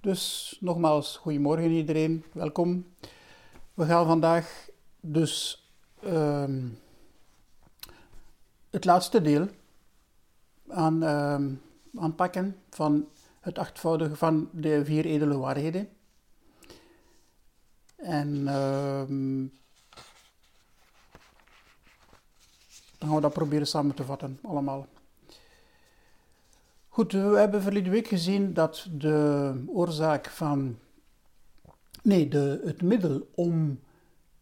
Dus nogmaals, goedemorgen iedereen, welkom. We gaan vandaag dus ehm, het laatste deel aan, ehm, aanpakken van het achtvoudige van de vier edele waarheden. En ehm, dan gaan we dat proberen samen te vatten, allemaal. Goed, we hebben verleden week gezien dat de oorzaak van. Nee, de, het middel om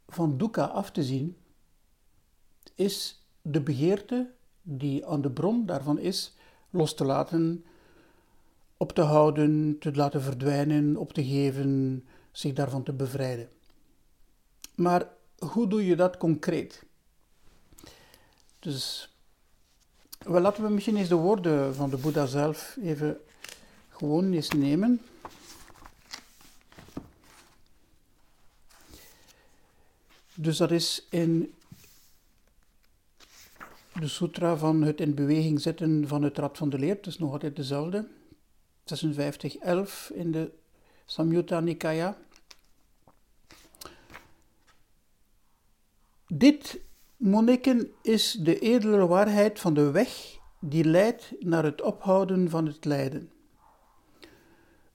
van dukkha af te zien is de begeerte die aan de bron daarvan is los te laten, op te houden, te laten verdwijnen, op te geven, zich daarvan te bevrijden. Maar hoe doe je dat concreet? Dus wel, laten we misschien eens de woorden van de Boeddha zelf even gewoon eens nemen. Dus dat is in de sutra van het in beweging zetten van het rad van de leer. Het is nog altijd dezelfde. 56.11 in de Samyutta Nikaya. Dit Monniken is de edele waarheid van de weg die leidt naar het ophouden van het lijden.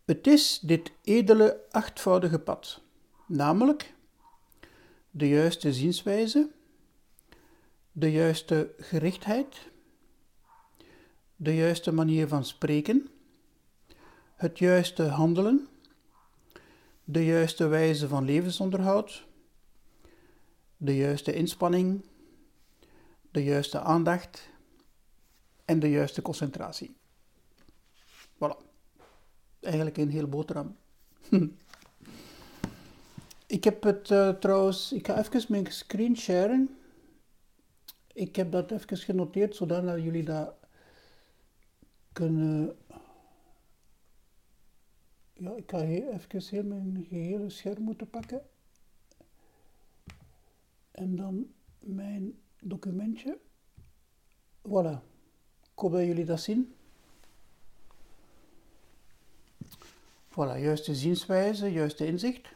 Het is dit edele achtvoudige pad, namelijk de juiste zienswijze, de juiste gerichtheid, de juiste manier van spreken, het juiste handelen, de juiste wijze van levensonderhoud, de juiste inspanning, de juiste aandacht en de juiste concentratie. Voilà. Eigenlijk een heel boterham. ik heb het uh, trouwens, ik ga even mijn screen sharen. Ik heb dat even genoteerd, zodat jullie dat kunnen... Ja, ik ga even heel mijn gehele scherm moeten pakken. En dan mijn documentje. Voilà. Ik hoop dat jullie dat zien. Voilà, juiste zienswijze, juiste inzicht.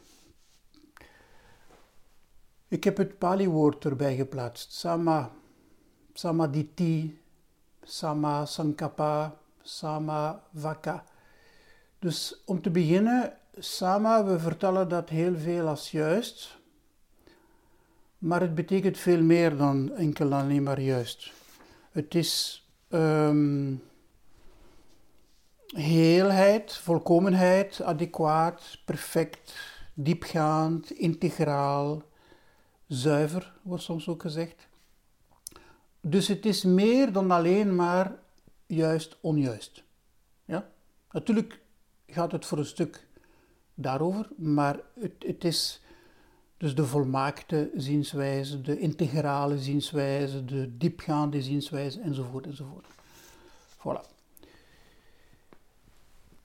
Ik heb het Pali-woord erbij geplaatst. Sama, samaditi, sama sankappa, sama vaka. Dus om te beginnen, sama, we vertellen dat heel veel als juist. Maar het betekent veel meer dan enkel alleen maar juist. Het is um, heelheid, volkomenheid, adequaat, perfect, diepgaand, integraal, zuiver, wordt soms ook gezegd. Dus het is meer dan alleen maar juist onjuist. Ja? Natuurlijk gaat het voor een stuk daarover, maar het, het is dus de volmaakte zienswijze, de integrale zienswijze, de diepgaande zienswijze enzovoort enzovoort. Voilà.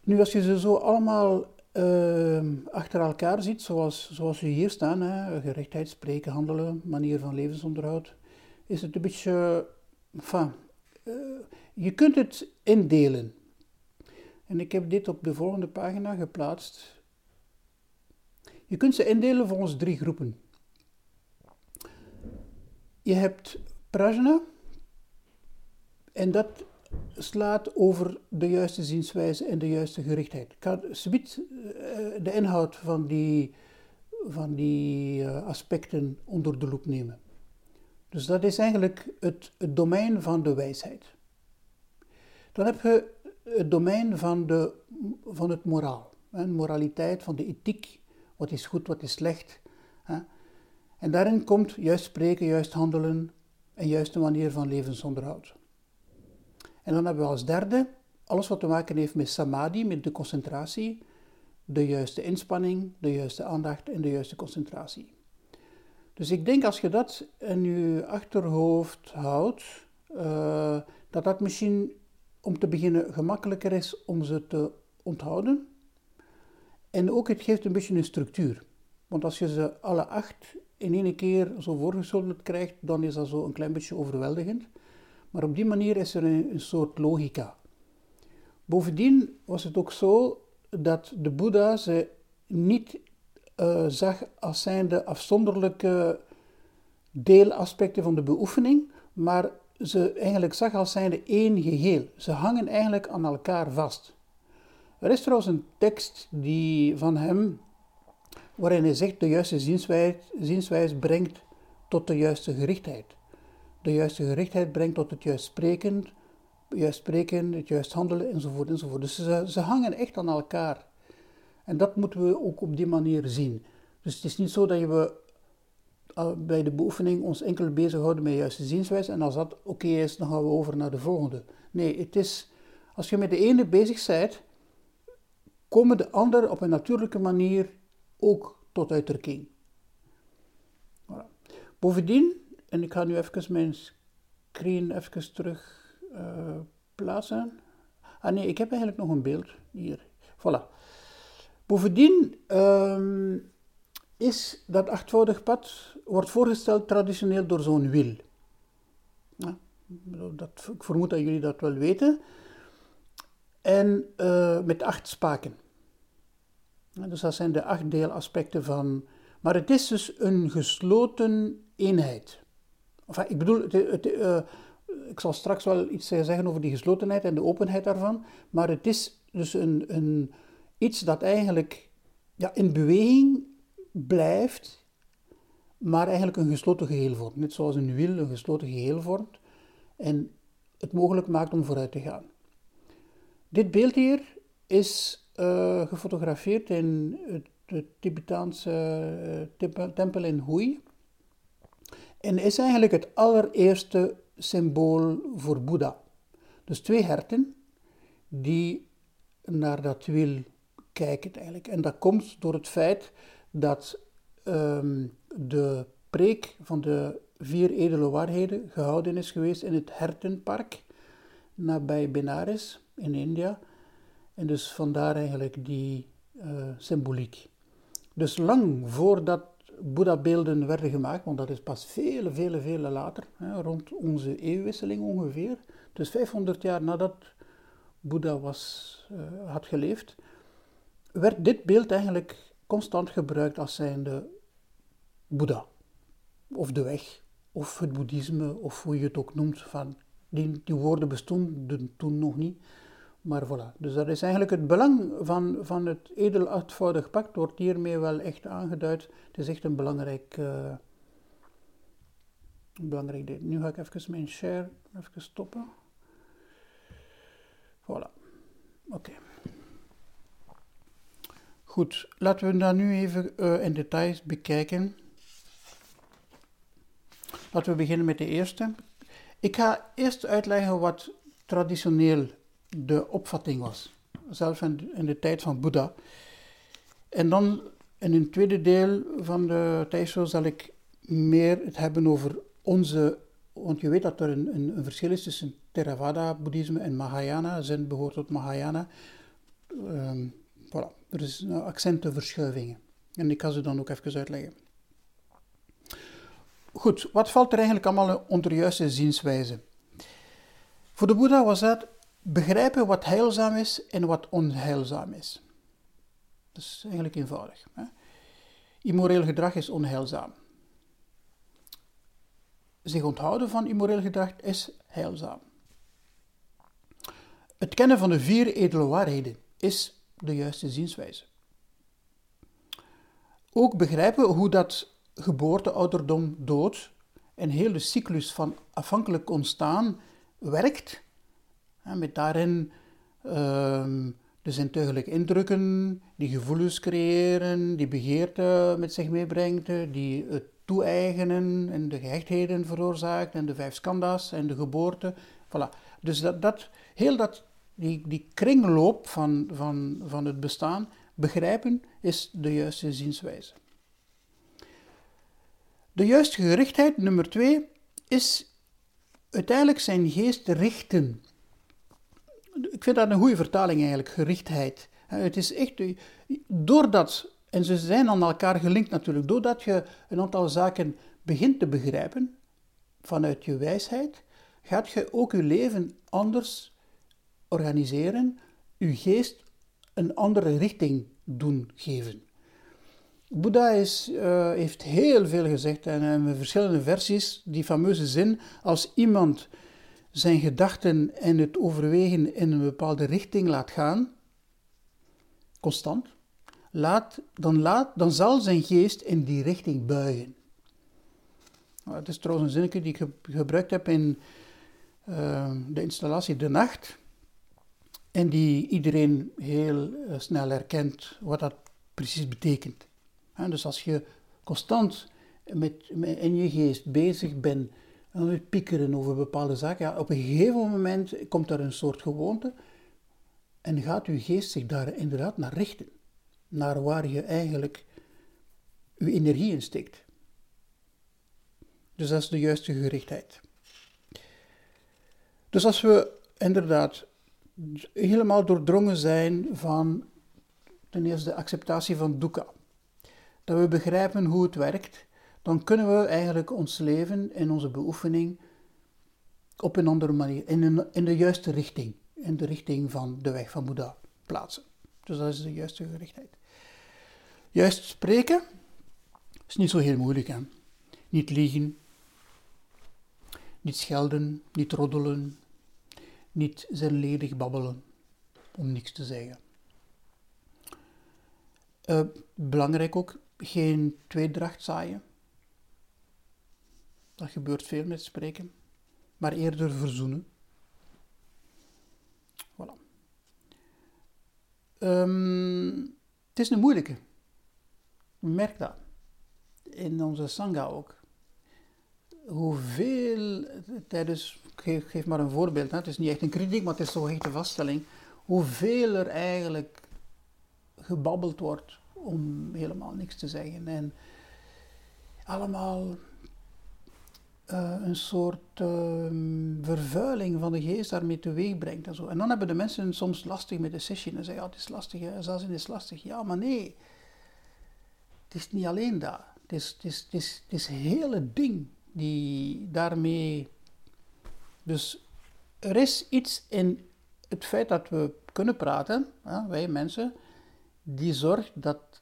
Nu, als je ze zo allemaal uh, achter elkaar ziet, zoals, zoals ze hier staan, hè, gerechtheid, spreken, handelen, manier van levensonderhoud, is het een beetje, enfin, uh, je kunt het indelen. En ik heb dit op de volgende pagina geplaatst. Je kunt ze indelen volgens drie groepen. Je hebt prajna, en dat slaat over de juiste zienswijze en de juiste gerichtheid. Subiet eh, de inhoud van die, van die eh, aspecten onder de loep nemen. Dus dat is eigenlijk het, het domein van de wijsheid. Dan heb je het domein van, de, van het moraal, de moraliteit, van de ethiek, wat is goed, wat is slecht. En daarin komt juist spreken, juist handelen en juiste manier van levensonderhoud. En dan hebben we als derde alles wat te maken heeft met samadhi, met de concentratie, de juiste inspanning, de juiste aandacht en de juiste concentratie. Dus ik denk als je dat in je achterhoofd houdt, uh, dat dat misschien om te beginnen gemakkelijker is om ze te onthouden. En ook het geeft een beetje een structuur. Want als je ze alle acht in één keer zo voorgeschoteld krijgt, dan is dat zo een klein beetje overweldigend. Maar op die manier is er een, soort logica. Bovendien was het ook zo dat de Boeddha ze niet uh, zag als zijnde afzonderlijke deelaspecten van de beoefening, maar ze eigenlijk zag als zijnde één geheel. Ze hangen eigenlijk aan elkaar vast. Er is trouwens een tekst die van hem, waarin hij zegt de juiste zienswijze, zienswijze brengt tot de juiste gerichtheid. De juiste gerichtheid brengt tot het juist spreken, juist spreken, het juist handelen enzovoort enzovoort. Dus ze, ze hangen echt aan elkaar. En dat moeten we ook op die manier zien. Dus het is niet zo dat we eh, bij de beoefening ons enkel bezighouden met juiste zienswijze en als dat oké is, dan gaan we over naar de volgende. Nee, het is, als je met de ene bezig bent, komen de ander op een natuurlijke manier ook tot uitdrukking. Voilà. Bovendien, en ik ga nu even mijn screen even terug uh, plaatsen. Ah nee, ik heb eigenlijk nog een beeld hier. Voilà. Bovendien um, is dat achtvoudig pad wordt voorgesteld traditioneel door zo'n wiel. Ja, dat, ik vermoed dat jullie dat wel weten. En uh, met acht spaken. Dus dat zijn de acht deelaspecten van. Maar het is dus een gesloten eenheid. Ik bedoel, het, uh, ik zal straks wel iets zeggen over die geslotenheid en de openheid daarvan. Maar het is dus een, een, iets dat eigenlijk ja, in beweging blijft, maar eigenlijk een gesloten geheel vormt. Net zoals een wiel een gesloten geheel vormt en het mogelijk maakt om vooruit te gaan. Dit beeld hier is uh, gefotografeerd in het, het Tibetaanse uh, tempel in Hui. En is eigenlijk het allereerste symbool voor Boeddha. Dus twee herten die naar dat wiel kijken eigenlijk. En dat komt door het feit dat um, de preek van de vier edele waarheden gehouden is geweest in het Hertenpark nabij Benares in India. En dus vandaar eigenlijk die uh, symboliek. Dus lang voordat Boeddha-beelden werden gemaakt, want dat is pas vele, vele, vele later, hè, rond onze eeuwwisseling ongeveer, dus 500 jaar nadat Boeddha was, uh, had geleefd, werd dit beeld eigenlijk constant gebruikt als zijnde Boeddha, of de weg, of het boeddhisme, of hoe je het ook noemt. Van, die, die woorden bestonden toen nog niet. Maar voilà, dus dat is eigenlijk het belang van, van het edel achtvoudig pact, wordt hiermee wel echt aangeduid. Het is echt een belangrijk, uh, belangrijk ding. Nu ga ik even mijn share even stoppen. Voilà, oké. Goed, laten we dat nu even uh, in details bekijken. Laten we beginnen met de eerste. Ik ga eerst uitleggen wat traditioneel de opvatting was, zelfs in de, tijd van Boeddha. En dan in een tweede deel van de tijdshow zal ik meer het hebben over onze, want je weet dat er een, een, een verschil is tussen Theravada-boeddhisme en Mahayana, Zen behoort tot Mahayana. Um, voilà. Er is accentenverschuivingen. En ik ga ze dan ook even uitleggen. Goed, wat valt er eigenlijk allemaal onder juiste zienswijze? Voor de Boeddha was dat begrijpen wat heilzaam is en wat onheilzaam is. Dat is eigenlijk eenvoudig. Hè? Immoreel gedrag is onheilzaam. Zich onthouden van immoreel gedrag is heilzaam. Het kennen van de vier edele waarheden is de juiste zienswijze. Ook begrijpen hoe dat geboorte, ouderdom, dood en heel de cyclus van afhankelijk ontstaan werkt, met daarin uh, de zintuigelijke indrukken, die gevoelens creëren, die begeerte met zich meebrengt, die het toe-eigenen en de gehechtheden veroorzaakt en de vijf skanda's en de geboorte. Voilà. Dus dat, dat, heel dat die, die kringloop van, van, van het bestaan begrijpen, is de juiste zienswijze. De juiste gerichtheid, nummer twee, is uiteindelijk zijn geest richten. Ik vind dat een goede vertaling eigenlijk, gerichtheid. Het is echt, doordat, en ze zijn aan elkaar gelinkt natuurlijk, doordat je een aantal zaken begint te begrijpen vanuit je wijsheid, gaat je ook je leven anders organiseren, uw geest een andere richting doen geven. Boeddha is, uh, heeft heel veel gezegd en in verschillende versies die fameuze zin: als iemand zijn gedachten en het overwegen in een bepaalde richting laat gaan, constant, laat, dan, laat, dan zal zijn geest in die richting buigen. Nou, het is trouwens een zinnetje die ik gebruikt heb in uh, de installatie De Nacht. En die iedereen heel uh, snel herkent wat dat precies betekent. dus als je constant met, in je geest bezig bent aan het piekeren over bepaalde zaken, ja, op een gegeven moment komt er een soort gewoonte en gaat je geest zich daar inderdaad naar richten. Naar waar je eigenlijk je energie in steekt. Dus dat is de juiste gerichtheid. Dus als we inderdaad helemaal doordrongen zijn van ten eerste de acceptatie van dukkha, dat we begrijpen hoe het werkt, dan kunnen we eigenlijk ons leven en onze beoefening op een andere manier, in, in de juiste richting, in de richting van de weg van Boeddha plaatsen. Dus dat is de juiste gerichtheid. Juist spreken is niet zo heel moeilijk. Hè? Niet liegen, niet schelden, niet roddelen, niet zinledig babbelen, om niks te zeggen. Uh, belangrijk ook, geen tweedracht zaaien. Dat gebeurt veel met spreken, maar eerder verzoenen. Voilà. Um, het is een moeilijke. Merk dat. In onze Sangha ook hoeveel tijdens, ik geef, maar een voorbeeld, hè, het is niet echt een kritiek, maar het is toch echt een vaststelling, hoeveel er eigenlijk gebabbeld wordt om helemaal niks te zeggen. En allemaal uh, een soort uh, vervuiling van de geest daarmee teweeg brengt en zo. En dan hebben de mensen soms lastig met de sessie en zeggen, ja, het is lastig, hè, is lastig. Ja, maar nee, het is niet alleen dat. Het is, het is, het is, het is het hele ding die daarmee. Dus er is iets in het feit dat we kunnen praten, wij mensen, die zorgt dat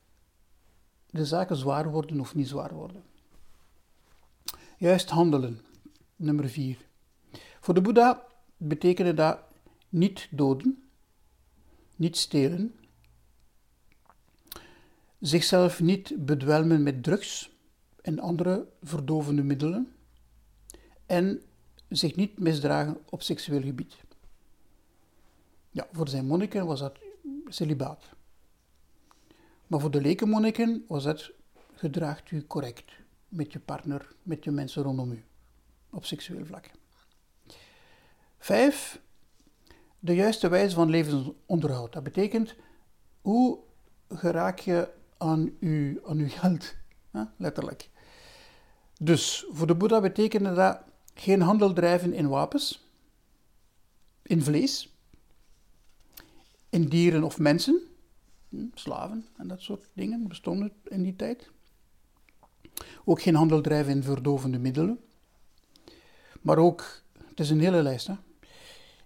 de zaken zwaar worden of niet zwaar worden. Juist handelen, nummer vier. Voor de Boeddha betekende dat niet doden, niet stelen, zichzelf niet bedwelmen met drugs, en andere verdovende middelen en zich niet misdragen op seksueel gebied. Ja, voor zijn monniken was dat celibaat. Maar voor de lekenmonniken was het gedraagt u correct met je partner, met je mensen rondom u, op seksueel vlak. Vijf, de juiste wijze van levensonderhoud. Dat betekent, hoe geraak je aan uw, aan uw geld? letterlijk. Dus voor de Boeddha betekende dat geen handel drijven in wapens, in vlees, in dieren of mensen, hm, slaven en dat soort dingen bestonden in die tijd. Ook geen handel drijven in verdovende middelen. Maar ook, het is een hele lijst, hè?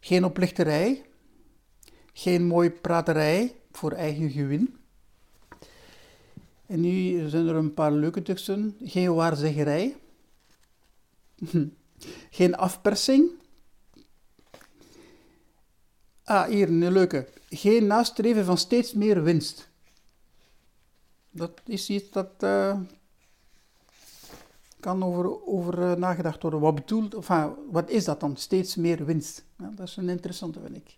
geen oplichterij, geen mooi praterij voor eigen gewin, en nu zijn er een paar leuke teksten. Geen waarzeggerij. Geen afpersing. Ah, hier een leuke. Geen nastreven van steeds meer winst. Dat is iets dat uh, kan over, over uh, nagedacht worden. Wat bedoelt, uh, wat is dat dan? Steeds meer winst. Dat is een interessante, vind ik.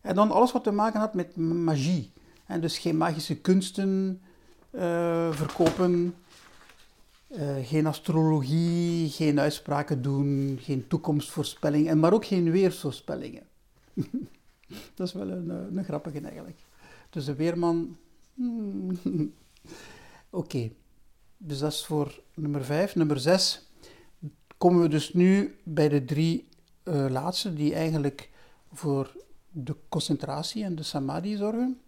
En dan alles wat te maken had met magie. En dus geen magische kunsten, uh, verkopen. Uh, geen astrologie, geen uitspraken doen, geen toekomstvoorspellingen, maar ook geen weersvoorspellingen. dat is wel een, eh, een grappige eigenlijk. Dus de weerman. Hmm. Oké, dus dat is voor nummer 5. Nummer 6 komen we dus nu bij de drie uh, laatste, die eigenlijk voor de concentratie en de samadhi zorgen.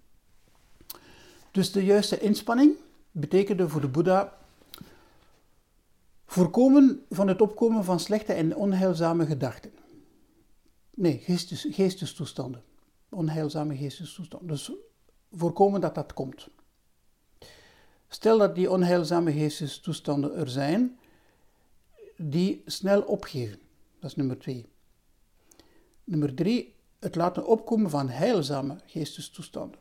Dus de juiste inspanning betekende voor de Boeddha voorkomen van het opkomen van slechte en onheilzame gedachten. Nee, geestes, geestestoestanden. Onheilzame geestestoestanden. Dus voorkomen dat dat komt. Stel dat die onheilzame geestestoestanden er zijn, die snel opgeven. Dat is nummer twee. Nummer drie, het laten opkomen van heilzame geestestoestanden.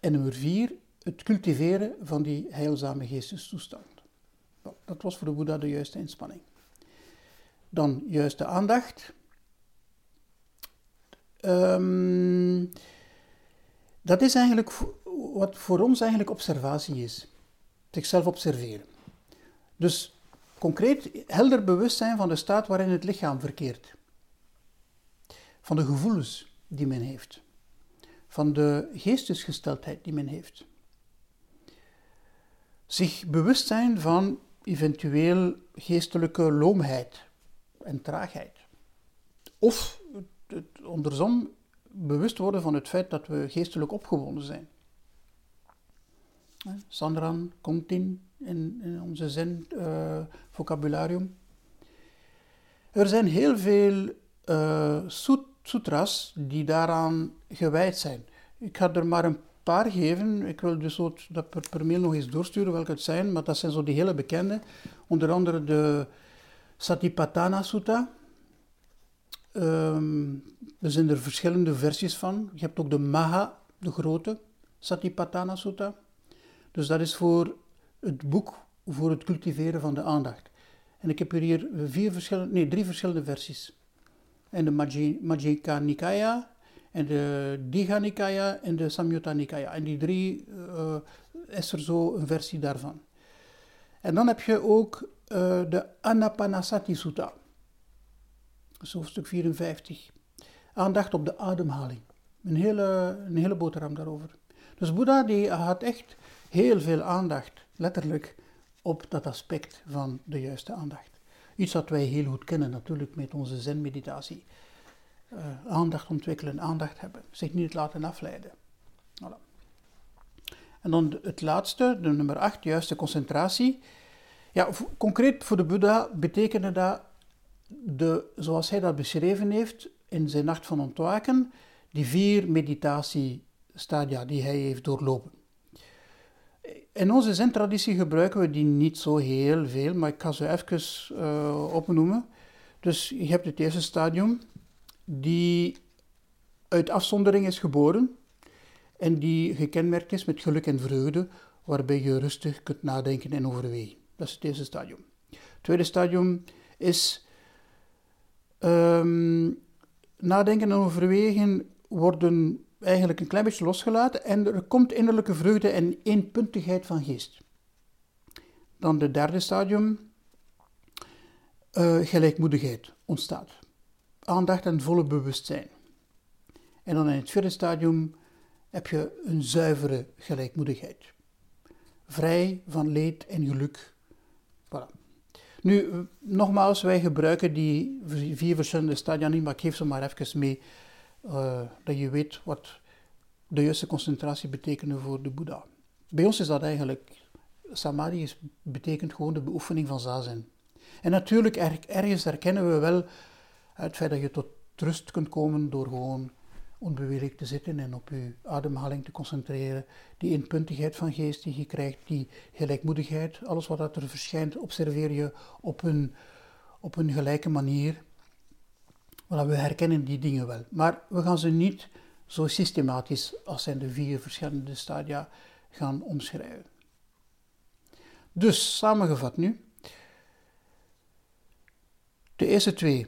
En nummer vier, het cultiveren van die heilzame geestestoestand. Dat was voor de Boeddha de juiste inspanning. Dan juiste aandacht. Um, dat is eigenlijk wat voor ons eigenlijk observatie is. Zichzelf observeren. Dus concreet helder bewustzijn van de staat waarin het lichaam verkeert. Van de gevoelens die men heeft. Van de geestesgesteldheid die men heeft. Zich bewust zijn van eventueel geestelijke loomheid en traagheid. Of het, andersom bewust worden van het feit dat we geestelijk opgewonden zijn. Sandran, Kontin in, in onze zen-vocabularium. Eh, er zijn heel veel uh, sutras die daaraan gewijd zijn. Ik ga er maar een paar geven. Ik wil dus dat per, mail nog eens doorsturen welke het zijn, maar dat zijn zo die hele bekende. Onder andere de Satipatthana Sutta. Um, er zijn er verschillende versies van. Je hebt ook de Maha, de grote Satipatthana Sutta. Dus dat is voor het boek voor het cultiveren van de aandacht. En ik heb hier vier verschillende, nee, drie verschillende versies. En de Majjhika Nikaya, en de Digha Nikaya en de Samyutta Nikaya. En die drie uh, is er zo een versie daarvan. En dan heb je ook uh, de Anapanasati Sutta. Dat is hoofdstuk 54. Aandacht op de ademhaling. Een hele, een hele boterham daarover. Dus Boeddha die had echt heel veel aandacht, letterlijk, op dat aspect van de juiste aandacht. Iets wat wij heel goed kennen natuurlijk met onze zen-meditatie. Uh, aandacht ontwikkelen, aandacht hebben, zich niet laten afleiden. Voilà. En dan het laatste, de nummer 8, juiste concentratie. Ja, concreet voor de Boeddha betekende dat, de, zoals hij dat beschreven heeft in zijn nacht van ontwaken, die vier meditatiestadia die hij heeft doorlopen. In onze zen-traditie gebruiken we die niet zo heel veel, maar ik ga ze even uh, opnoemen. Dus je hebt het eerste stadium, die uit afzondering is geboren en die gekenmerkt is met geluk en vreugde, waarbij je rustig kunt nadenken en overwegen. Dat is het eerste stadium. Het tweede stadium is um, nadenken en overwegen worden eigenlijk een klein beetje losgelaten en er komt innerlijke vreugde en eenpuntigheid van geest. Dan het derde stadium, uh, gelijkmoedigheid ontstaat. Aandacht en volle bewustzijn. En dan in het vierde stadium heb je een zuivere gelijkmoedigheid. Vrij van leed en geluk Voilà. Nu, nogmaals, wij gebruiken die vier verschillende stadia niet, maar ik geef ze maar even mee, uh, dat je weet wat de juiste concentratie betekent voor de Boeddha. Bij ons is dat eigenlijk, samadhi is, betekent gewoon de beoefening van zazen. En natuurlijk, ergens herkennen we wel het feit dat je tot rust kunt komen door gewoon onbewegelijk te zitten en op je ademhaling te concentreren. Die inpuntigheid van geest die je krijgt, die gelijkmoedigheid, alles wat er verschijnt, observeer je op een, op een gelijke manier. Voilà, we herkennen die dingen wel, maar we gaan ze niet zo systematisch als zijn de vier verschillende stadia gaan omschrijven. Dus, samengevat nu. De eerste twee,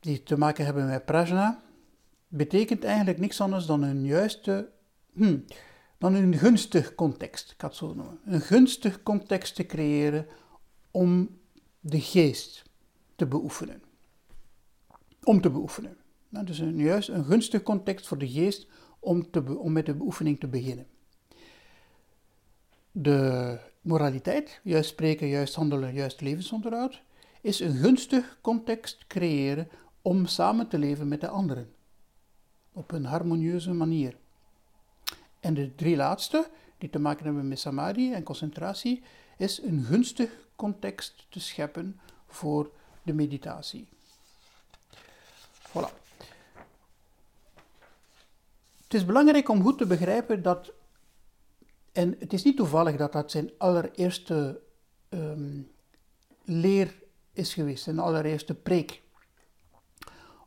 die te maken hebben met prajna, betekent eigenlijk niks anders dan een juiste, hm, dan een gunstig context, ik had zo noemen. Een gunstig context te creëren om de geest te beoefenen. Om te beoefenen. Nou, dus een, juist een gunstig context voor de geest om, te, om met de beoefening te beginnen. De moraliteit, juist spreken, juist handelen, juist levensonderhoud, is een gunstig context creëren om samen te leven met de anderen op een harmonieuze manier. En de drie laatste, die te maken hebben met samadhi en concentratie, is een gunstig context te scheppen voor de meditatie. Voilà. Het is belangrijk om goed te begrijpen dat, en het is niet toevallig dat dat zijn allereerste ehm, leer is geweest, zijn allereerste preek.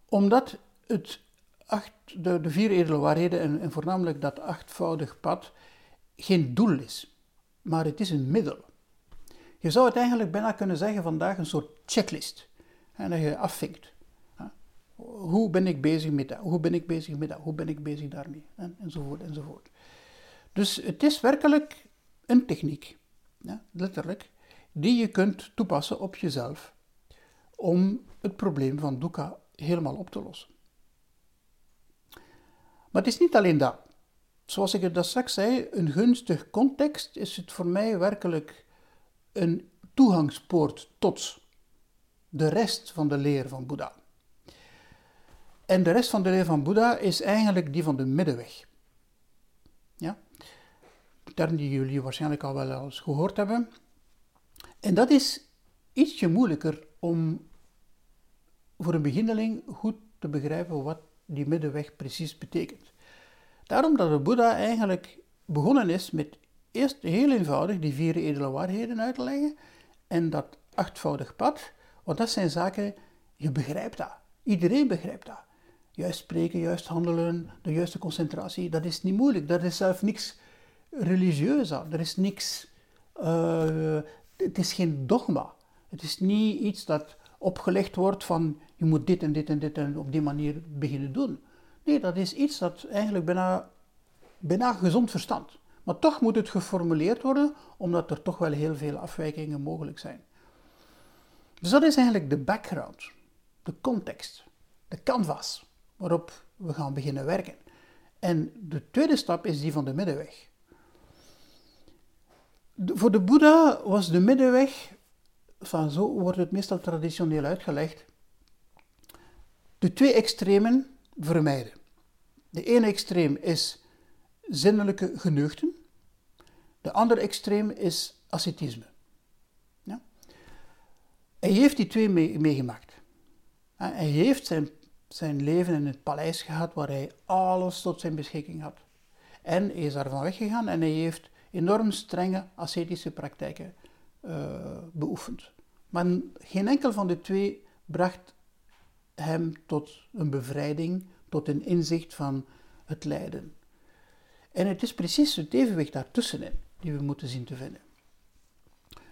Omdat het acht, de, de vier edele waarheden en, en voornamelijk dat achtvoudig pad geen doel is, maar het is een middel. Je zou het eigenlijk bijna kunnen zeggen vandaag een soort checklist. En dat je afvinkt. Hoe ben ik bezig met dat? Hoe ben ik bezig met dat? Hoe ben ik bezig daarmee? En, enzovoort, enzovoort. Dus het is werkelijk een techniek, ja, letterlijk, die je kunt toepassen op jezelf om het probleem van dukkha helemaal op te lossen. Maar het is niet alleen dat. Zoals ik het dat straks zei, een gunstig context is het voor mij werkelijk een toegangspoort tot de rest van de leer van Boeddha. En de rest van de leer van Boeddha is eigenlijk die van de middenweg. Ja? Term die jullie waarschijnlijk al wel eens gehoord hebben. En dat is ietsje moeilijker om voor een beginneling goed te begrijpen wat die middenweg precies betekent. Daarom dat de Boeddha eigenlijk begonnen is met eerst heel eenvoudig die vier edele waarheden uit te leggen en dat achtvoudig pad, want dat zijn zaken, je begrijpt dat. Iedereen begrijpt dat. Juist spreken, juist handelen, de juiste concentratie, dat is niet moeilijk. Dat is zelf niks religieus aan. Er is niks, uh, het is geen dogma. Het is niet iets dat opgelegd wordt van je moet dit en dit en dit en op die manier beginnen doen. Nee, dat is iets dat eigenlijk bijna, bijna gezond verstand. Maar toch moet het geformuleerd worden, omdat er toch wel heel veel afwijkingen mogelijk zijn. Dus dat is eigenlijk de background, de context, de canvas waarop we gaan beginnen werken. En de tweede stap is die van de middenweg. voor de Boeddha was de middenweg, van zo wordt het meestal traditioneel uitgelegd, de twee extremen vermijden. De ene extreem is zinnelijke geneugten, de andere extreem is ascetisme. Ja? Hij heeft die twee meegemaakt. Hij heeft zijn, zijn leven in het paleis gehad waar hij alles tot zijn beschikking had. En hij is daarvan weggegaan en hij heeft enorm strenge ascetische praktijken uh, beoefend. Maar geen enkel van de twee bracht hem tot een bevrijding, tot een inzicht van het lijden. En het is precies het evenwicht daartussenin die we moeten zien te vinden.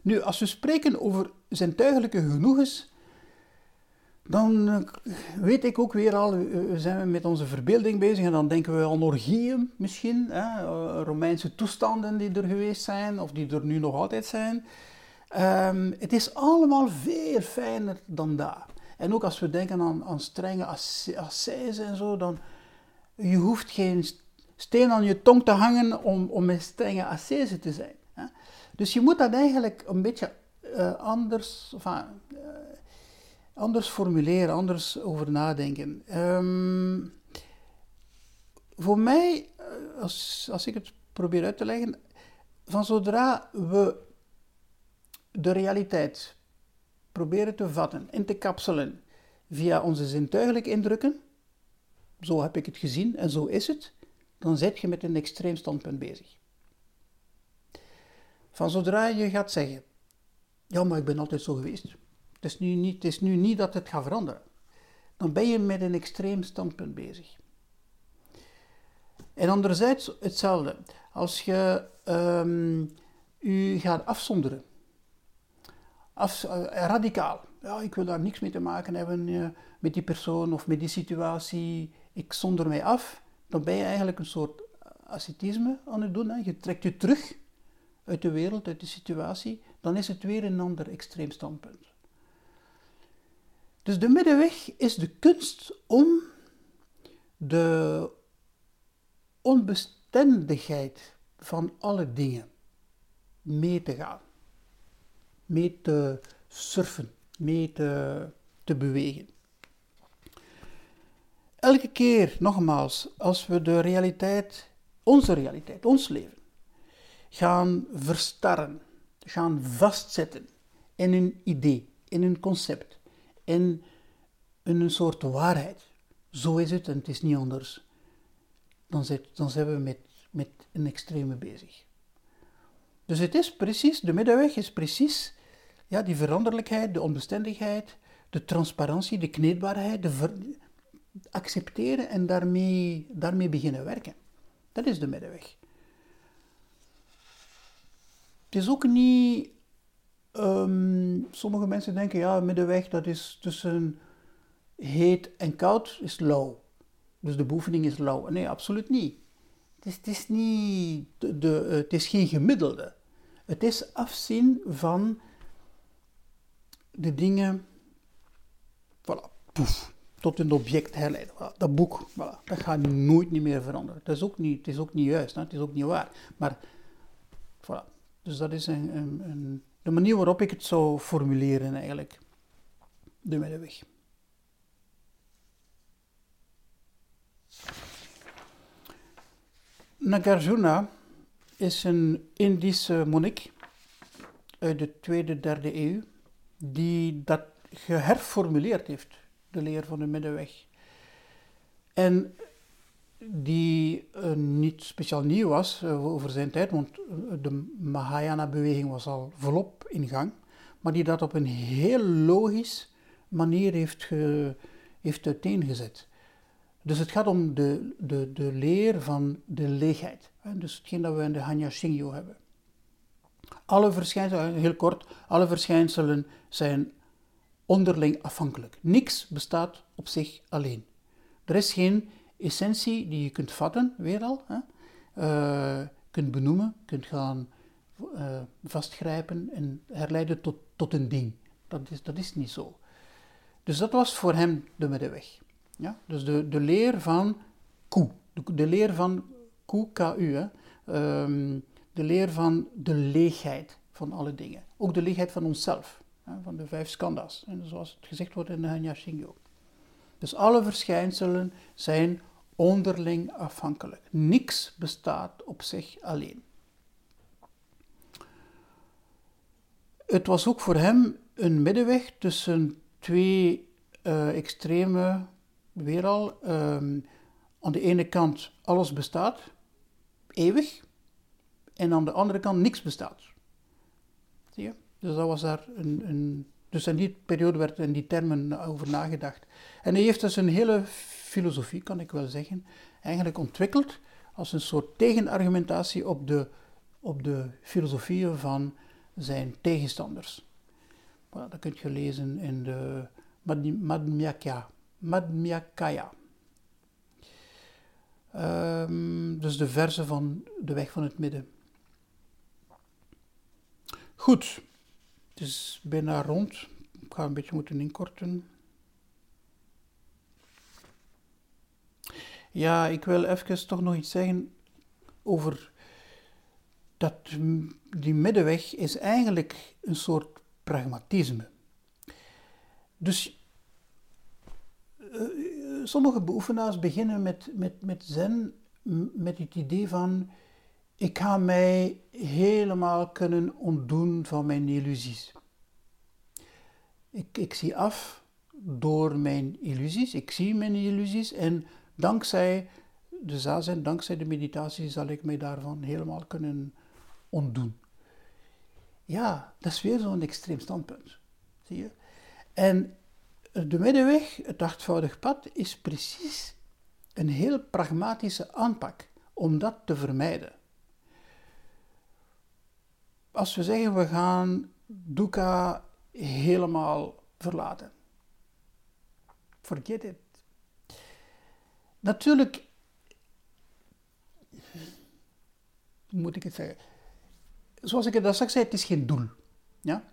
Nu, als we spreken over zintuigelijke genoegens, dan eh, weet ik ook weer al, zijn we met onze verbeelding bezig en dan denken we aan orgieën misschien, hè, eh, Romeinse toestanden die er geweest zijn of die er nu nog altijd zijn. Um, het is allemaal veel fijner dan dat. En ook als we denken aan, aan strenge ascese en zo, dan je hoeft geen steen aan je tong te hangen om, om een strenge ascese te zijn. Hè? Dus je moet dat eigenlijk een beetje uh, anders, enfin, anders formuleren, anders over nadenken. Um, voor mij, eh, als, als ik het probeer uit te leggen, van zodra we de realiteit proberen te vatten en te kapselen via onze zintuigelijke indrukken, zo heb ik het gezien en zo is het, dan zit je met een extreem standpunt bezig. Van zodra je gaat zeggen, ja, maar ik ben altijd zo geweest, het is nu niet, het is nu niet dat het gaat veranderen, dan ben je met een extreem standpunt bezig. En anderzijds hetzelfde, als je um, u gaat afzonderen, af, uh, radicaal, ja, ik wil daar niks mee te maken hebben uh, met die persoon of met die situatie, ik zonder mij af, dan ben je eigenlijk een soort ascetisme aan het doen. Hè. Je trekt je terug uit de wereld, uit de situatie, dan is het weer een ander extreem standpunt. Dus de middenweg is de kunst om de onbestendigheid van alle dingen mee te gaan, mee te surfen, mee te, bewegen. Elke keer, nogmaals, als we de realiteit, onze realiteit, ons leven, gaan verstarren, gaan vastzetten in een idee, in een concept, in een soort waarheid. Zo is het en het is niet anders. dan, zit, dan zijn we met, met een extreme bezig. Dus het is precies, de middenweg is precies ja, die veranderlijkheid, de onbestendigheid, de transparantie, de kneedbaarheid, de accepteren en daarmee, daarmee beginnen werken. Dat is de middenweg. Het is ook niet. Um, sommige mensen denken, ja, middenweg dat is tussen heet en koud is lauw. Dus de beoefening is lauw. Nee, absoluut niet. Het is, het is, niet de, het is geen gemiddelde. Het is afzien van de dingen, voilà, poef, tot een object herleiden. dat boek, voilà, dat gaat nooit niet meer veranderen. Dat is ook niet, het is ook niet juist, hè? het is ook niet waar. Maar, voilà. Dus dat is een, een, een, de manier waarop ik het zou formuleren eigenlijk. De middenweg. Nagarjuna is een Indische monnik uit de tweede, derde eeuw, die dat geherformuleerd heeft, de leer van de middenweg. En die uh, niet speciaal nieuw was uh, over zijn tijd, want eh, de Mahayana-beweging was al volop in gang, maar die dat op een heel logisch manier heeft, ge, heeft uiteengezet. Dus het gaat om de, de, de leer van de leegheid. Dus hetgeen dat we in de Hanya Shingyo hebben. Alle verschijnselen, heel kort, alle verschijnselen zijn onderling afhankelijk. Niks bestaat op zich alleen. Er is geen essentie die je kunt vatten, weer al, hè? Uh, kunt benoemen, kunt gaan uh, vastgrijpen en herleiden tot, tot een ding. Dat is, dat is niet zo. Dus dat was voor hem de middenweg. Ja? Dus de, de leer van Ku, de, leer van Ku, KU? Um, de leer van de leegheid van alle dingen. Ook de leegheid van onszelf, hè? van de vijf skandhas, en zoals het gezegd wordt in de Hanya Shingyo. Dus alle verschijnselen zijn onderling afhankelijk. Niks bestaat op zich alleen. Het was ook voor hem een middenweg tussen twee uh, extreme al, ehm, aan de ene kant alles bestaat, eeuwig, en aan de andere kant niks bestaat. Zie je? Dus dat was daar een, een dus in die periode werd in die termen over nagedacht. En hij heeft dus een hele filosofie, kan ik wel zeggen, eigenlijk ontwikkeld als een soort tegenargumentatie op de, op de filosofieën van zijn tegenstanders. dat kun je lezen in de Madhyamaka, Madhyakaya. Um, dus de verse van de weg van het midden. Goed, het is bijna rond. Ik ga een beetje moeten inkorten. Ja, ik wil even toch nog iets zeggen over dat die middenweg is eigenlijk een soort pragmatisme. Dus uh, sommige beoefenaars beginnen met, met, met zen met het idee van ik ga mij helemaal kunnen ontdoen van mijn illusies. Ik, ik zie af door mijn illusies, ik zie mijn illusies en dankzij de zazen, dankzij de meditatie zal ik mij daarvan helemaal kunnen ontdoen. Ja, dat is weer zo'n extreem standpunt. Zie je? En de middenweg, het achtvoudig pad, is precies een heel pragmatische aanpak om dat te vermijden. Als we zeggen we gaan dukkha helemaal verlaten. Forget it. Natuurlijk, moet ik het zeggen? Zoals ik het al straks zei, het is geen doel. Ja?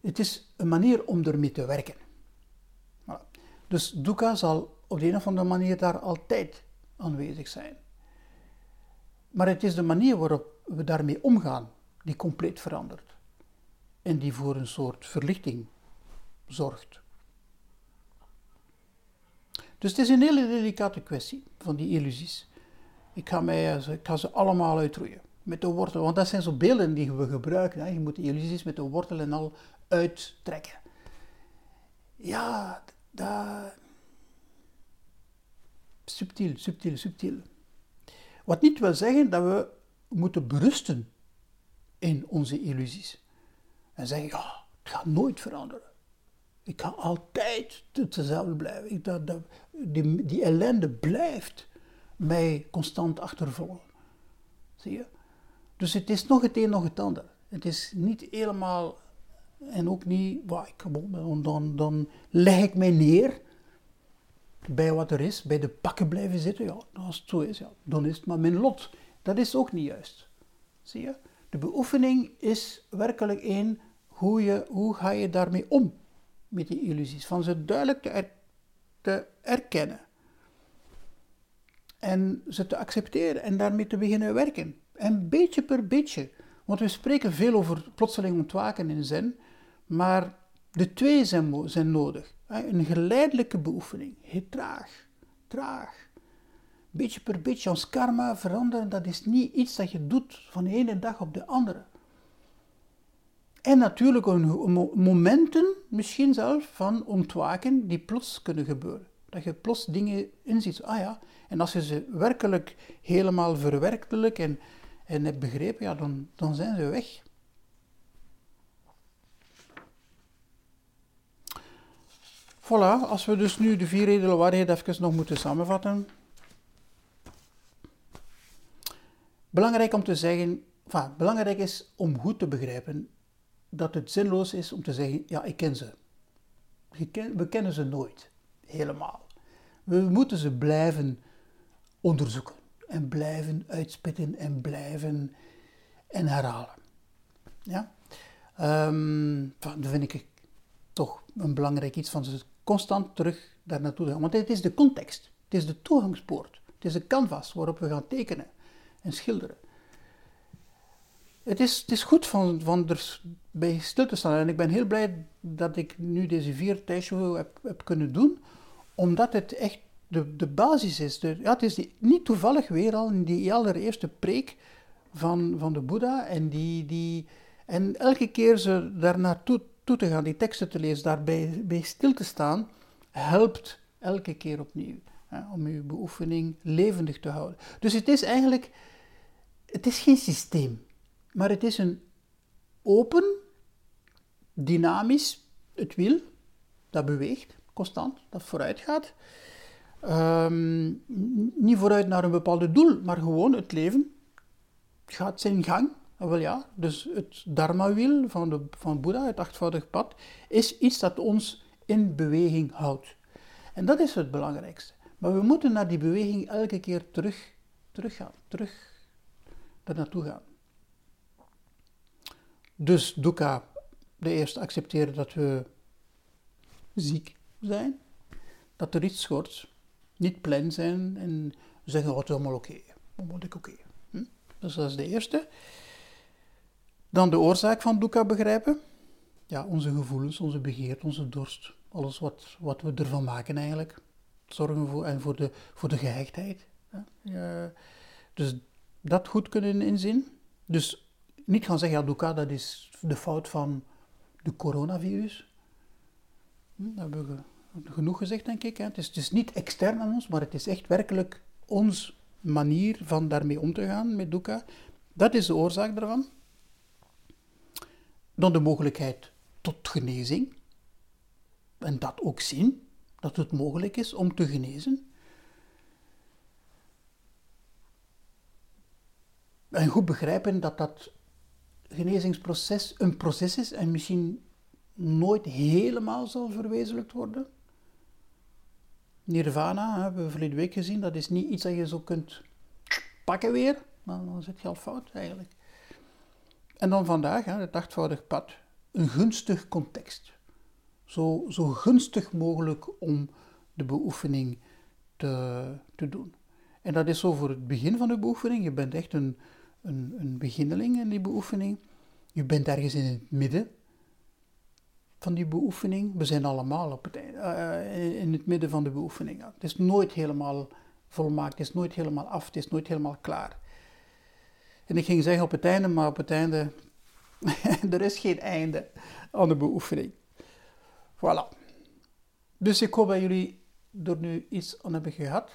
Het is een manier om ermee te werken. Dus dukkha zal op de een of andere manier daar altijd aanwezig zijn. Maar het is de manier waarop we daarmee omgaan die compleet verandert. En die voor een soort verlichting zorgt. Dus het is een hele delicate kwestie van die illusies. Ik ga, mij, ik ga ze allemaal uitroeien. Met de wortel. Want dat zijn zo beelden die we gebruiken. Hè. Je moet de illusies met de wortel en al uittrekken. Ja, dat... Subtiel, subtiel, subtiel. Wat niet wil zeggen dat we moeten berusten in onze illusies. En zeggen, ja, het gaat nooit veranderen. Ik ga altijd hetzelfde blijven. Ik, dat, dat, die, die ellende blijft mij constant achtervolgen. Zie je? Dus het is nog het een, nog het ander. Het is niet helemaal, en ook niet, waar ik, dan, dan, dan leg ik mij neer bij wat er is, bij de pakken blijven zitten. Ja, als het zo is, ja, dan is het maar mijn lot. Dat is ook niet juist. Zie je? De beoefening is werkelijk één, hoe, je, hoe ga je daarmee om met die illusies? Van ze duidelijk te, te erkennen. En ze te accepteren en daarmee te beginnen werken. En beetje per beetje. Want we spreken veel over plotseling ontwaken in zen, maar de twee zijn, zijn nodig. Een geleidelijke beoefening, heel traag, traag. Beetje per beetje ons karma veranderen, dat is niet iets dat je doet van de ene dag op de andere. En natuurlijk momenten, misschien zelf, van ontwaken die plots kunnen gebeuren. Dat je plots dingen inziet. Ah ja, en als je ze werkelijk helemaal verwerkelijk en, en hebt begrepen, ja, dan, dan zijn ze weg. Voilà, als we dus nu de vier edele waarheden even nog moeten samenvatten. Belangrijk om te zeggen, belangrijk is om goed te begrijpen dat het zinloos is om te zeggen, ja, ik ken ze. We kennen ze nooit, helemaal. We moeten ze blijven onderzoeken en blijven uitspitten en blijven en herhalen. Ja? Um, dat vind ik toch een belangrijk iets van ze constant terug daar naartoe gaan. Want het is de context, het is de toegangspoort, het is de canvas waarop we gaan tekenen en schilderen. Het is, het is goed van, van er bij stil te staan. En ik ben heel blij dat ik nu deze vier tijdshow heb, heb kunnen doen, omdat het echt de, de basis is. Ja, het is niet toevallig weer al die allereerste preek van, van de Boeddha. En, die, die, en elke keer ze daar naartoe toe te gaan, die teksten te lezen, daarbij bij stil te staan, helpt elke keer opnieuw. Hè, om uw beoefening levendig te houden. Dus het is eigenlijk, het is geen systeem, maar het is een open, dynamisch, het wiel, dat beweegt, constant, dat vooruit gaat. Ehm, niet vooruit naar een bepaald doel, maar gewoon het leven gaat zijn gang. Ah, wel ja, dus het dharma-wiel van, de, van Boeddha, het achtvoudig pad, is iets dat ons in beweging houdt. En dat is het belangrijkste. Maar we moeten naar die beweging elke keer terug, terug gaan, terug er naartoe gaan. Dus dukkha, de eerste accepteren dat we ziek zijn, dat er iets schort, niet plan zijn en zeggen, wat allemaal oké, okay. ik oké. Hm? Dus dat is de eerste. Dan de oorzaak van dukkha begrijpen. Ja, onze gevoelens, onze begeerte, onze dorst. Alles wat, wat we ervan maken eigenlijk. Zorgen voor, en voor de, voor de gehechtheid. Ja, dus dat goed kunnen inzien. Dus niet gaan zeggen, ja, dukkha, dat is de fout van de coronavirus. Hm, dat hebben we genoeg gezegd, denk ik. Het, is, het niet extern aan ons, maar het is echt werkelijk ons manier van daarmee om te gaan met dukkha. Dat is de oorzaak daarvan dan de mogelijkheid tot genezing. En dat ook zien, dat het mogelijk is om te genezen. En goed begrijpen dat dat genezingsproces een proces is en misschien nooit helemaal zal verwezenlijkt worden. Nirvana, hebben we verleden week gezien, dat is niet iets dat je zo kunt pakken weer, dan zit je al fout eigenlijk. En dan vandaag, het achtvoudig pad, een gunstig context. Zo, zo gunstig mogelijk om de beoefening te, te doen. En dat is zo voor het begin van de beoefening. Je bent echt een, een, een beginneling in die beoefening. Je bent ergens in het midden van die beoefening. We zijn allemaal op het, uh, in het midden van de beoefening. Het is nooit helemaal volmaakt, het is nooit helemaal af, het is nooit helemaal klaar. En ik ging zeggen op het einde, maar op het einde, er is geen einde aan de beoefening. Voilà. Dus ik hoop dat jullie er nu iets aan hebben gehad.